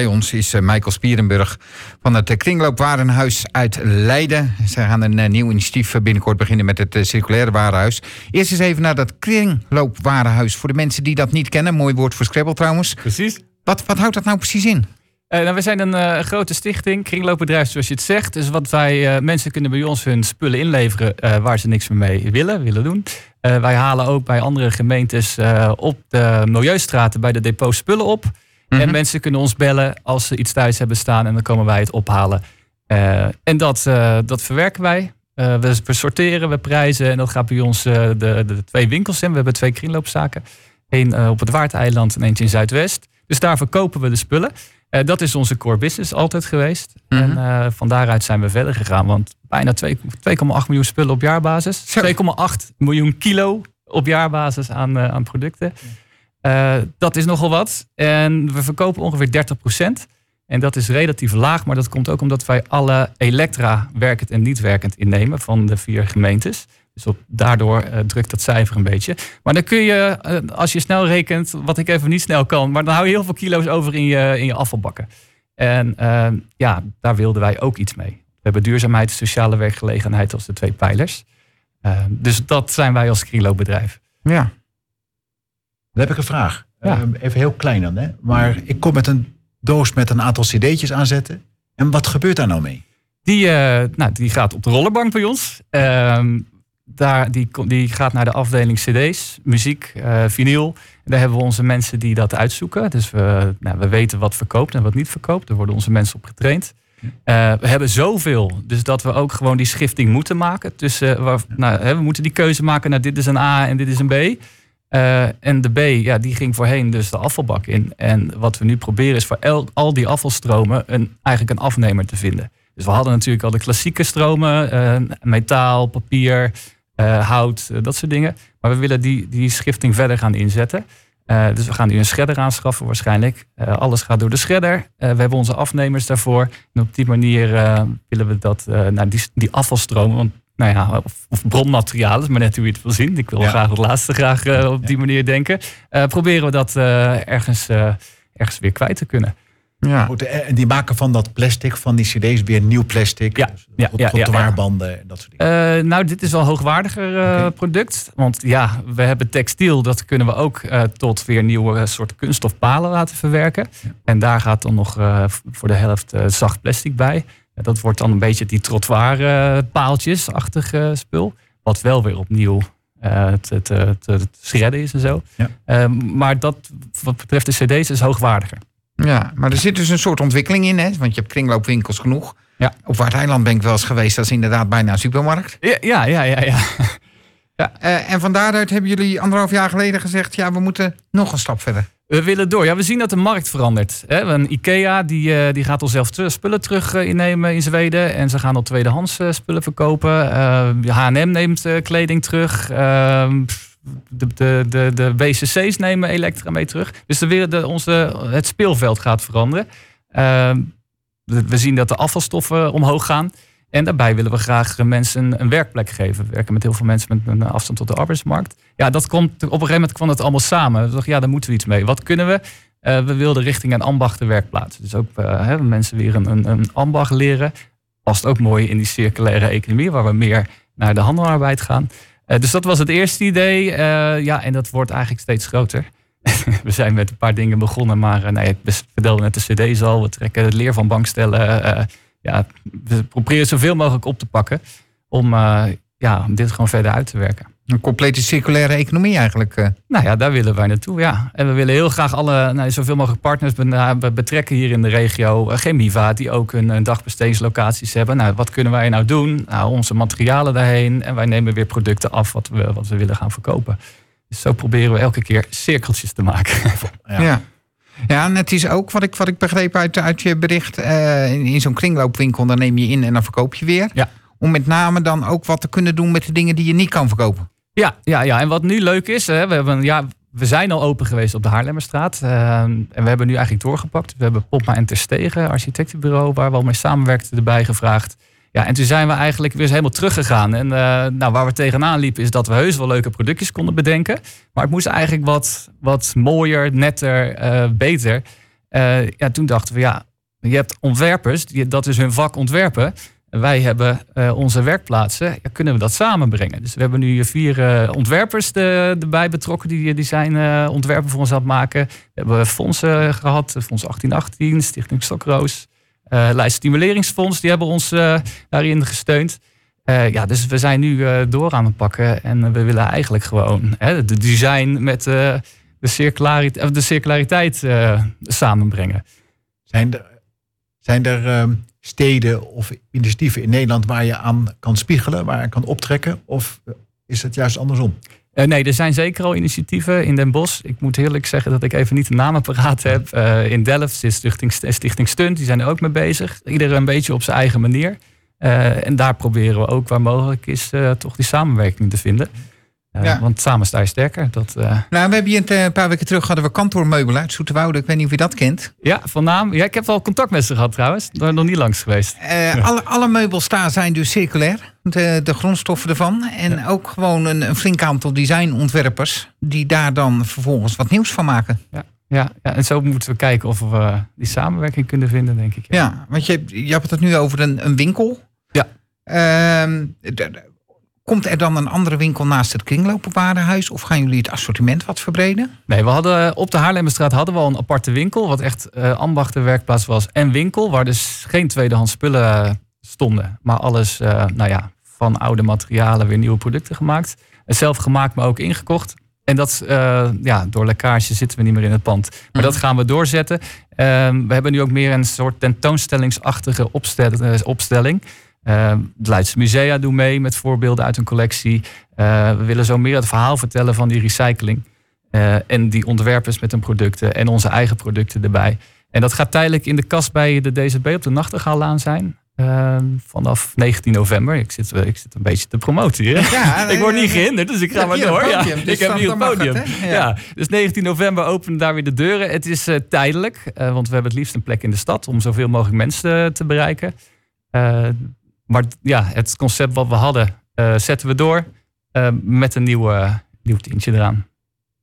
bij ons is uh, Michael Spierenburg van het Kringloopwarenhuis uit Leiden. Ze gaan een nieuw initiatief binnenkort beginnen met het circulaire warenhuis. Eerst eens even naar dat Kringloopwarenhuis. Voor de mensen die dat niet kennen, mooi woord voor Scrabble trouwens. Precies. Wat, wat houdt dat nou precies in? Uh, nou, we zijn een uh, grote stichting, kringloopbedrijf zoals je het zegt. Dus wat wij, uh, mensen kunnen bij ons hun spullen inleveren waar ze niks meer mee willen, willen doen. wij halen ook bij andere gemeentes op de milieustraten bij de depot spullen op. En mensen kunnen ons bellen als ze iets thuis hebben staan en dan komen wij het ophalen. en dat, dat verwerken wij. We, we, sorteren, we prijzen en dat gaat bij ons de, de, twee winkels in. We hebben twee kringloopzaken. Eén op het Waardeiland en eentje in Zuidwest. Dus daar verkopen we de spullen. Dat is onze core business altijd geweest. En uh, van daaruit zijn we verder gegaan. Want bijna 2,8 miljoen spullen op jaarbasis. 2,8 miljoen kilo op jaarbasis aan, aan producten. Dat is nogal wat. En we verkopen ongeveer 30% En dat is relatief laag. Maar dat komt ook omdat wij alle elektra werkend en niet werkend innemen van de vier gemeentes. Dus op, daardoor uh, drukt dat cijfer een beetje. Maar dan kun je, uh, als je snel rekent, wat ik even niet snel kan, maar dan hou je heel veel kilo's over in je, in je afvalbakken. En ja, daar wilden wij ook iets mee. We hebben duurzaamheid sociale werkgelegenheid als de twee pijlers. dus dat zijn wij als kringloopbedrijf. Ja. Dan heb ik een vraag. Ja. even heel klein dan. Hè? Maar ik kom met een doos met een aantal cd'tjes aanzetten. En wat gebeurt daar nou mee? Die, nou, die gaat op de rollerbank bij ons. Ehm, daar, die, die gaat naar de afdeling CD's, muziek, uh, vinyl. Daar hebben we onze mensen die dat uitzoeken. Dus we, nou, we weten wat verkoopt en wat niet verkoopt. Daar worden onze mensen op getraind. Uh, we hebben zoveel, dus dat we ook gewoon die schifting moeten maken. Uh, waar, nou, we moeten die keuze maken. Nou, dit is een A en dit is een B. Uh, en de B, ja, die ging voorheen dus de afvalbak in. En wat we nu proberen is voor el, al die afvalstromen een, eigenlijk een afnemer te vinden. Dus we hadden natuurlijk al de klassieke stromen, metaal, papier, uh, hout, dat soort dingen. Maar we willen die, die schifting verder gaan inzetten. Dus we gaan nu een shredder aanschaffen waarschijnlijk. alles gaat door de shredder. we hebben onze afnemers daarvoor. En op die manier willen we dat, nou, die, die afvalstromen, nou ja, of, of bronmaterialen, maar net hoe je het wil zien. Ik wil ja. graag het laatste graag op die manier denken. proberen we dat ergens, ergens weer kwijt te kunnen. Ja. Goed, en die maken van dat plastic, van die cd's, weer nieuw plastic. Ja, dus ja, ja, trottoirbanden en dat soort dingen. Uh, nou, dit is wel een hoogwaardiger uh, okay. product. Want ja, we hebben textiel, dat kunnen we ook uh, tot weer nieuwe soorten kunststofpalen laten verwerken. Ja. En daar gaat dan nog voor de helft zacht plastic bij. Dat wordt dan een beetje die trottoirpaaltjes-achtig spul. Wat wel weer opnieuw het, het, het shredden is en zo. Ja. maar dat, wat betreft de cd's, is hoogwaardiger. Ja, maar er zit dus een soort ontwikkeling in, hè? Want je hebt kringloopwinkels genoeg. Ja. Op Waardeiland ben ik wel eens geweest. Dat is inderdaad bijna een supermarkt. Ja, ja, ja, ja. ja. Ja uh, en van daaruit hebben jullie anderhalf jaar geleden gezegd... ja, we moeten nog een stap verder. We willen door. Ja, we zien dat de markt verandert. Een IKEA die, uh, die gaat al zelf spullen terug uh, innemen in Zweden. En ze gaan al tweedehands spullen verkopen. H&M neemt kleding terug. Ehm, de, de, de, de BCC's nemen elektra mee terug. Dus de, de, onze, het speelveld gaat veranderen. Uh, we zien dat de afvalstoffen omhoog gaan. En daarbij willen we graag mensen een werkplek geven. We werken met heel veel mensen met een afstand tot de arbeidsmarkt. Ja, dat komt, op een gegeven moment kwam het allemaal samen. We dachten, ja, daar moeten we iets mee. Wat kunnen we? Uh, we wilden richting een ambachtenwerkplaats. Dus ook uh, hè, mensen weer een, een, een ambacht leren. Past ook mooi in die circulaire economie, waar we meer naar de handelarbeid gaan. Uh, dus dat was het eerste idee. Ja, en dat wordt eigenlijk steeds groter. we zijn met een paar dingen begonnen, maar nee, ik vertelde net de cd's al. We trekken het leer van bankstellen. Ja, we proberen zoveel mogelijk op te pakken om, ja, om dit gewoon verder uit te werken. Een complete circulaire economie eigenlijk. Nou ja, daar willen wij naartoe, ja. En we willen heel graag alle, nou, zoveel mogelijk partners betrekken hier in de regio. Chemiva, die ook een, een dagbestedingslocaties hebben. Nou, wat kunnen wij nou doen? Nou, onze materialen daarheen. En wij nemen weer producten af wat we, wat we willen gaan verkopen. Dus zo proberen we elke keer cirkeltjes te maken. Ja. ja. Ja, en het is ook wat ik, wat ik begreep uit, uit je bericht. Uh, in, in zo'n kringloopwinkel, dan neem je in en dan verkoop je weer. Ja. Om met name dan ook wat te kunnen doen met de dingen die je niet kan verkopen. Ja, ja, ja, en wat nu leuk is, hè, we, hebben, ja, we zijn al open geweest op de Haarlemmerstraat. Uh, en we hebben nu eigenlijk doorgepakt. We hebben Popma en Terstegen, architectenbureau, waar we al mee samenwerkten, erbij gevraagd. Ja, en toen zijn we eigenlijk weer helemaal teruggegaan. En uh, nou, waar we tegenaan liepen is dat we heus wel leuke productjes konden bedenken. Maar het moest eigenlijk wat, wat mooier, netter, uh, beter. ja, toen dachten we, ja, je hebt ontwerpers, die, dat is hun vak ontwerpen. Wij hebben onze werkplaatsen, ja, kunnen we dat samenbrengen? Dus we hebben nu vier ontwerpers erbij betrokken, die, die zijn ontwerpen voor ons aan het maken. We hebben fondsen gehad, Fonds 1818, Stichting Stokroos, Lijst Stimuleringsfonds, die hebben ons daarin gesteund. Uh, ja, dus we zijn nu door aan het pakken en we willen eigenlijk gewoon hè, de design met de, circulariteit, de circulariteit samenbrengen. Zijn er, zijn er ehm, steden of initiatieven in Nederland waar je aan kan spiegelen, waar je kan optrekken? Of is het juist andersom? Nee, er zijn zeker al initiatieven in Den Bosch. Ik moet eerlijk zeggen dat ik even niet de namen paraat heb. in Delft zit Stichting, Stichting Stunt, die zijn er ook mee bezig. Iedereen een beetje op zijn eigen manier. Uh, en daar proberen we ook waar mogelijk is toch die samenwerking te vinden. Uh, ja. Want samen sta je sterker. Dat, nou, we hebben hier een paar weken terug hadden we kantoormeubelen uit Zoeterwoude. Ik weet niet of je dat kent. Ja, van naam. Ja, ik heb wel contact met ze gehad trouwens. Daar nog niet langs geweest. alle, alle meubels daar zijn dus circulair. De, de grondstoffen ervan. En ja. ook gewoon een, een flink aantal designontwerpers. Die daar dan vervolgens wat nieuws van maken. Ja. Ja, ja, en zo moeten we kijken of we die samenwerking kunnen vinden, denk ik. Ja, ja want je, je hebt het nu over een, een winkel. Ehm, komt er dan een andere winkel naast het kringlopenwarenhuis? Of gaan jullie het assortiment wat verbreden? Nee, we hadden op de Haarlemmerstraat hadden we al een aparte winkel. Wat echt uh, ambachtenwerkplaats was en winkel. Waar dus geen tweedehands spullen stonden. Maar alles, uh, nou ja, van oude materialen weer nieuwe producten gemaakt. Zelf gemaakt, maar ook ingekocht. En dat, uh, ja, door lekkage zitten we niet meer in het pand. Maar dat mhm. gaan we doorzetten. Uh, we hebben nu ook meer een soort tentoonstellingsachtige opstelling. Uh, de Leidse Musea doen mee met voorbeelden uit hun collectie. Uh, we willen zo meer het verhaal vertellen van die recycling. Uh, en die ontwerpers met hun producten en onze eigen producten erbij. En dat gaat tijdelijk in de kast bij de DZB op de Nachtegaallaan zijn. Ehm, vanaf 19 november. Ik zit, ik zit een beetje te promoten hier. Ja, ik word niet gehinderd, dus ik ga maar door. ja, dus ik heb hier een podium. ja. dus 19 november openen daar weer de deuren. Het is tijdelijk, want we hebben het liefst een plek in de stad om zoveel mogelijk mensen te bereiken. Maar ja, het concept wat we hadden, uh, zetten we door uh, met een nieuwe, nieuw tientje eraan.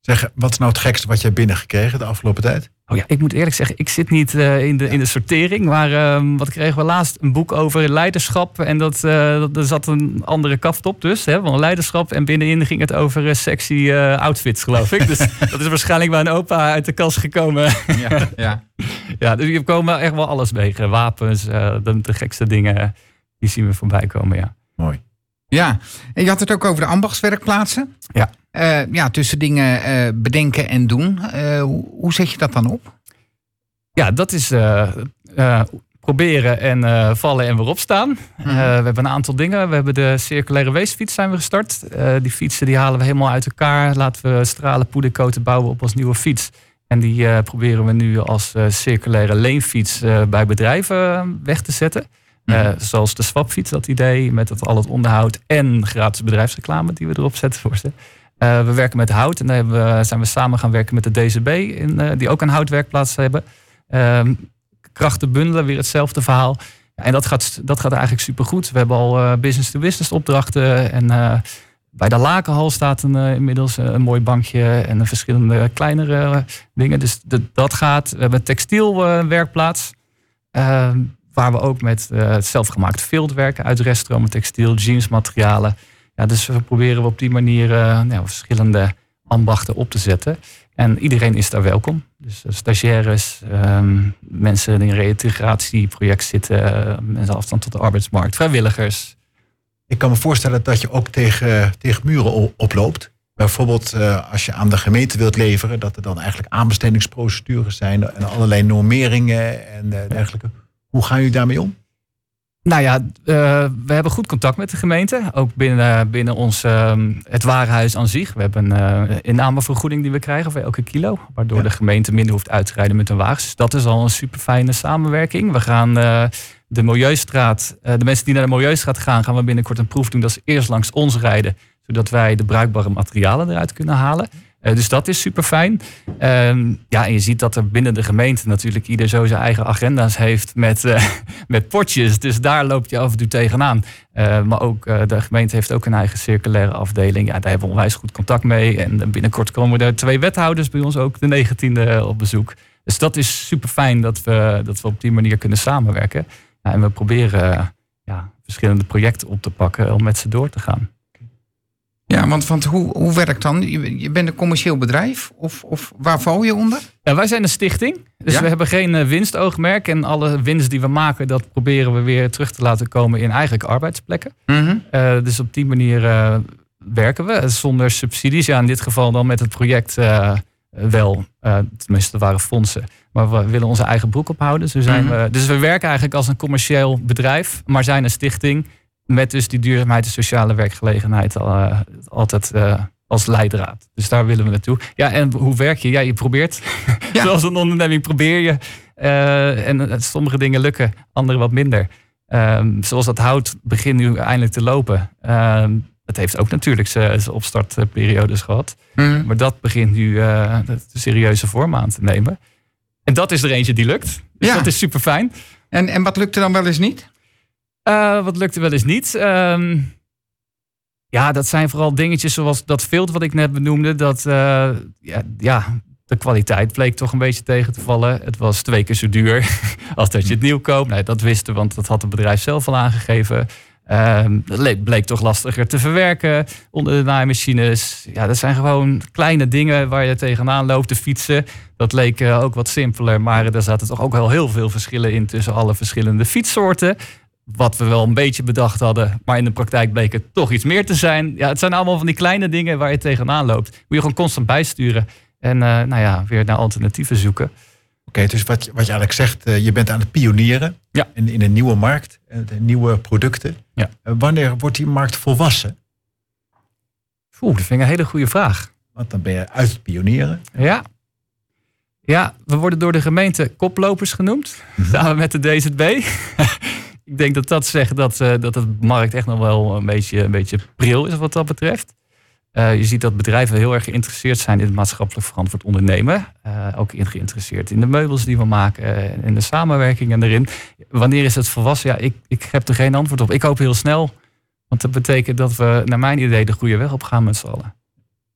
Zeg, wat is nou het gekste wat jij binnengekregen de afgelopen tijd? Oh ja, ik moet eerlijk zeggen, ik zit niet uh, in, de, in de sortering. Maar uh, wat kregen we laatst? Een boek over leiderschap. En dat, uh, er zat een andere kaft op dus, hè, van leiderschap. En binnenin ging het over sexy outfits, geloof ik. dus dat is waarschijnlijk bij een opa uit de kast gekomen. ja, ja. ja, dus je komen echt wel alles mee. Wapens, de, de gekste dingen die zien we voorbij komen, ja. Mooi. Ja, en je had het ook over de ambachtswerkplaatsen. Ja. Uh, ja, tussen dingen uh, bedenken en doen. Uh, hoe, hoe zet je dat dan op? Ja, dat is proberen en vallen en weer opstaan. Mhm. we hebben een aantal dingen. We hebben de circulaire weesfiets zijn we gestart. die fietsen die halen we helemaal uit elkaar. Laten we stralen poederkoten bouwen op als nieuwe fiets. En die proberen we nu als circulaire leenfiets bij bedrijven weg te zetten. Mhm. Eh, zoals de swapfiets, dat idee met het, al het onderhoud en gratis bedrijfsreclame die we erop zetten voor ze. Uh, we werken met hout en daar we, zijn we samen gaan werken met de DCB, in, uh, die ook een houtwerkplaats hebben. Ehm, krachten bundelen, weer hetzelfde verhaal. En dat gaat, dat gaat eigenlijk supergoed. We hebben al business-to-business opdrachten. En bij de Lakenhal staat een, inmiddels een mooi bankje en verschillende kleinere dingen. Dus dat gaat. We hebben een textielwerkplaats. Waar we ook met uh, zelfgemaakt vilt werken uit reststromen, textiel, jeansmaterialen. Ja, dus we proberen op die manier uh, nou, verschillende ambachten op te zetten. En iedereen is daar welkom. Dus uh, stagiaires, um, mensen in een reïntegratieproject zitten, mensen afstand tot de arbeidsmarkt, vrijwilligers. Ik kan me voorstellen dat je ook tegen, tegen muren oploopt. Bijvoorbeeld als je aan de gemeente wilt leveren, dat er dan eigenlijk aanbestedingsprocedures zijn en allerlei normeringen en dergelijke. Hoe gaan jullie daarmee om? Nou ja, uh, we hebben goed contact met de gemeente. Ook binnen, binnen ons, uh, het warenhuis aan zich. We hebben een uh, innamevergoeding die we krijgen voor elke kilo. Waardoor de gemeente minder hoeft uit te rijden met een wagens. Dus dat is al een super fijne samenwerking. We gaan de Milieustraat, de mensen die naar de Milieustraat gaan, gaan we binnenkort een proef doen dat ze eerst langs ons rijden. Zodat wij de bruikbare materialen eruit kunnen halen. Uh, dus dat is super fijn. Uh, ja, en je ziet dat er binnen de gemeente natuurlijk ieder zo zijn eigen agenda's heeft met, uh, met potjes. Dus daar loopt je af en toe tegenaan. Uh, maar ook de gemeente heeft ook een eigen circulaire afdeling. Ja, daar hebben we onwijs goed contact mee. En binnenkort komen er twee wethouders bij ons ook de 19e op bezoek. Dus dat is super fijn dat we, dat we op die manier kunnen samenwerken. Ja, en we proberen ja, verschillende projecten op te pakken om met ze door te gaan. Ja, want, want hoe, hoe werkt dan? Je, je bent een commercieel bedrijf of, of waar val je onder? Ja, wij zijn een stichting, dus Ja? we hebben geen eh, winstoogmerk. En alle winst die we maken, dat proberen we weer terug te laten komen in eigenlijk arbeidsplekken. Mhm. Eh, dus op die manier eh, werken we zonder subsidies. Ja, in dit geval dan met het project wel. Tenminste, er waren fondsen. Maar we willen onze eigen broek ophouden. Zo zijn Mhm. we, dus we werken eigenlijk als een commercieel bedrijf, maar zijn een stichting. Met dus die duurzaamheid en sociale werkgelegenheid al, eh, altijd eh, als leidraad. Dus daar willen we naartoe. Ja, en hoe werk je? Ja, je probeert. Ja. Zoals een onderneming probeer je. Eh, en sommige dingen lukken, andere wat minder. Ehm, zoals dat hout begint nu eindelijk te lopen. Ehm, het heeft ook natuurlijk zijn opstartperiodes gehad. Mhm. Maar dat begint nu de serieuze vorm aan te nemen. En dat is er eentje die lukt. Dus Ja. dat is super fijn. En, en wat lukt er dan wel eens niet? Eh, wat lukte wel eens niet? Ehm, ja, dat zijn vooral dingetjes zoals dat filter wat ik net benoemde. Dat eh, ja, ja, de kwaliteit bleek toch een beetje tegen te vallen. Het was twee keer zo duur als dat je het nieuw koopt. Nee, dat wisten want dat had het bedrijf zelf al aangegeven. Le- bleek toch lastiger te verwerken onder de naaimachines. Ja, dat zijn gewoon kleine dingen waar je tegenaan loopt te fietsen. Dat leek eh, ook wat simpeler, maar er zaten toch ook wel heel veel verschillen in tussen alle verschillende fietssoorten. Wat we wel een beetje bedacht hadden, maar in de praktijk bleek het toch iets meer te zijn. Ja, het zijn allemaal van die kleine dingen waar je tegenaan loopt. Moet je gewoon constant bijsturen en eh, nou ja, weer naar alternatieven zoeken. Oké, dus wat, wat je eigenlijk zegt, eh, je bent aan het pionieren Ja. in, in een nieuwe markt, eh, de nieuwe producten. Ja. Wanneer wordt die markt volwassen? Oeh, dat vind ik een hele goede vraag. Want dan ben je uit het pionieren. Ja. Ja, we worden door de gemeente koplopers genoemd. Samen met de DZB. Ik denk dat dat zegt dat, eh, dat de markt echt nog wel een beetje, een beetje pril is wat dat betreft. Eh, je ziet dat bedrijven heel erg geïnteresseerd zijn in het maatschappelijk verantwoord ondernemen. Eh, ook geïnteresseerd in de meubels die we maken en de samenwerkingen erin. Wanneer is het volwassen? Ja, ik, ik heb er geen antwoord op. Ik hoop heel snel. Want dat betekent dat we, naar mijn idee, de goede weg op gaan met z'n allen.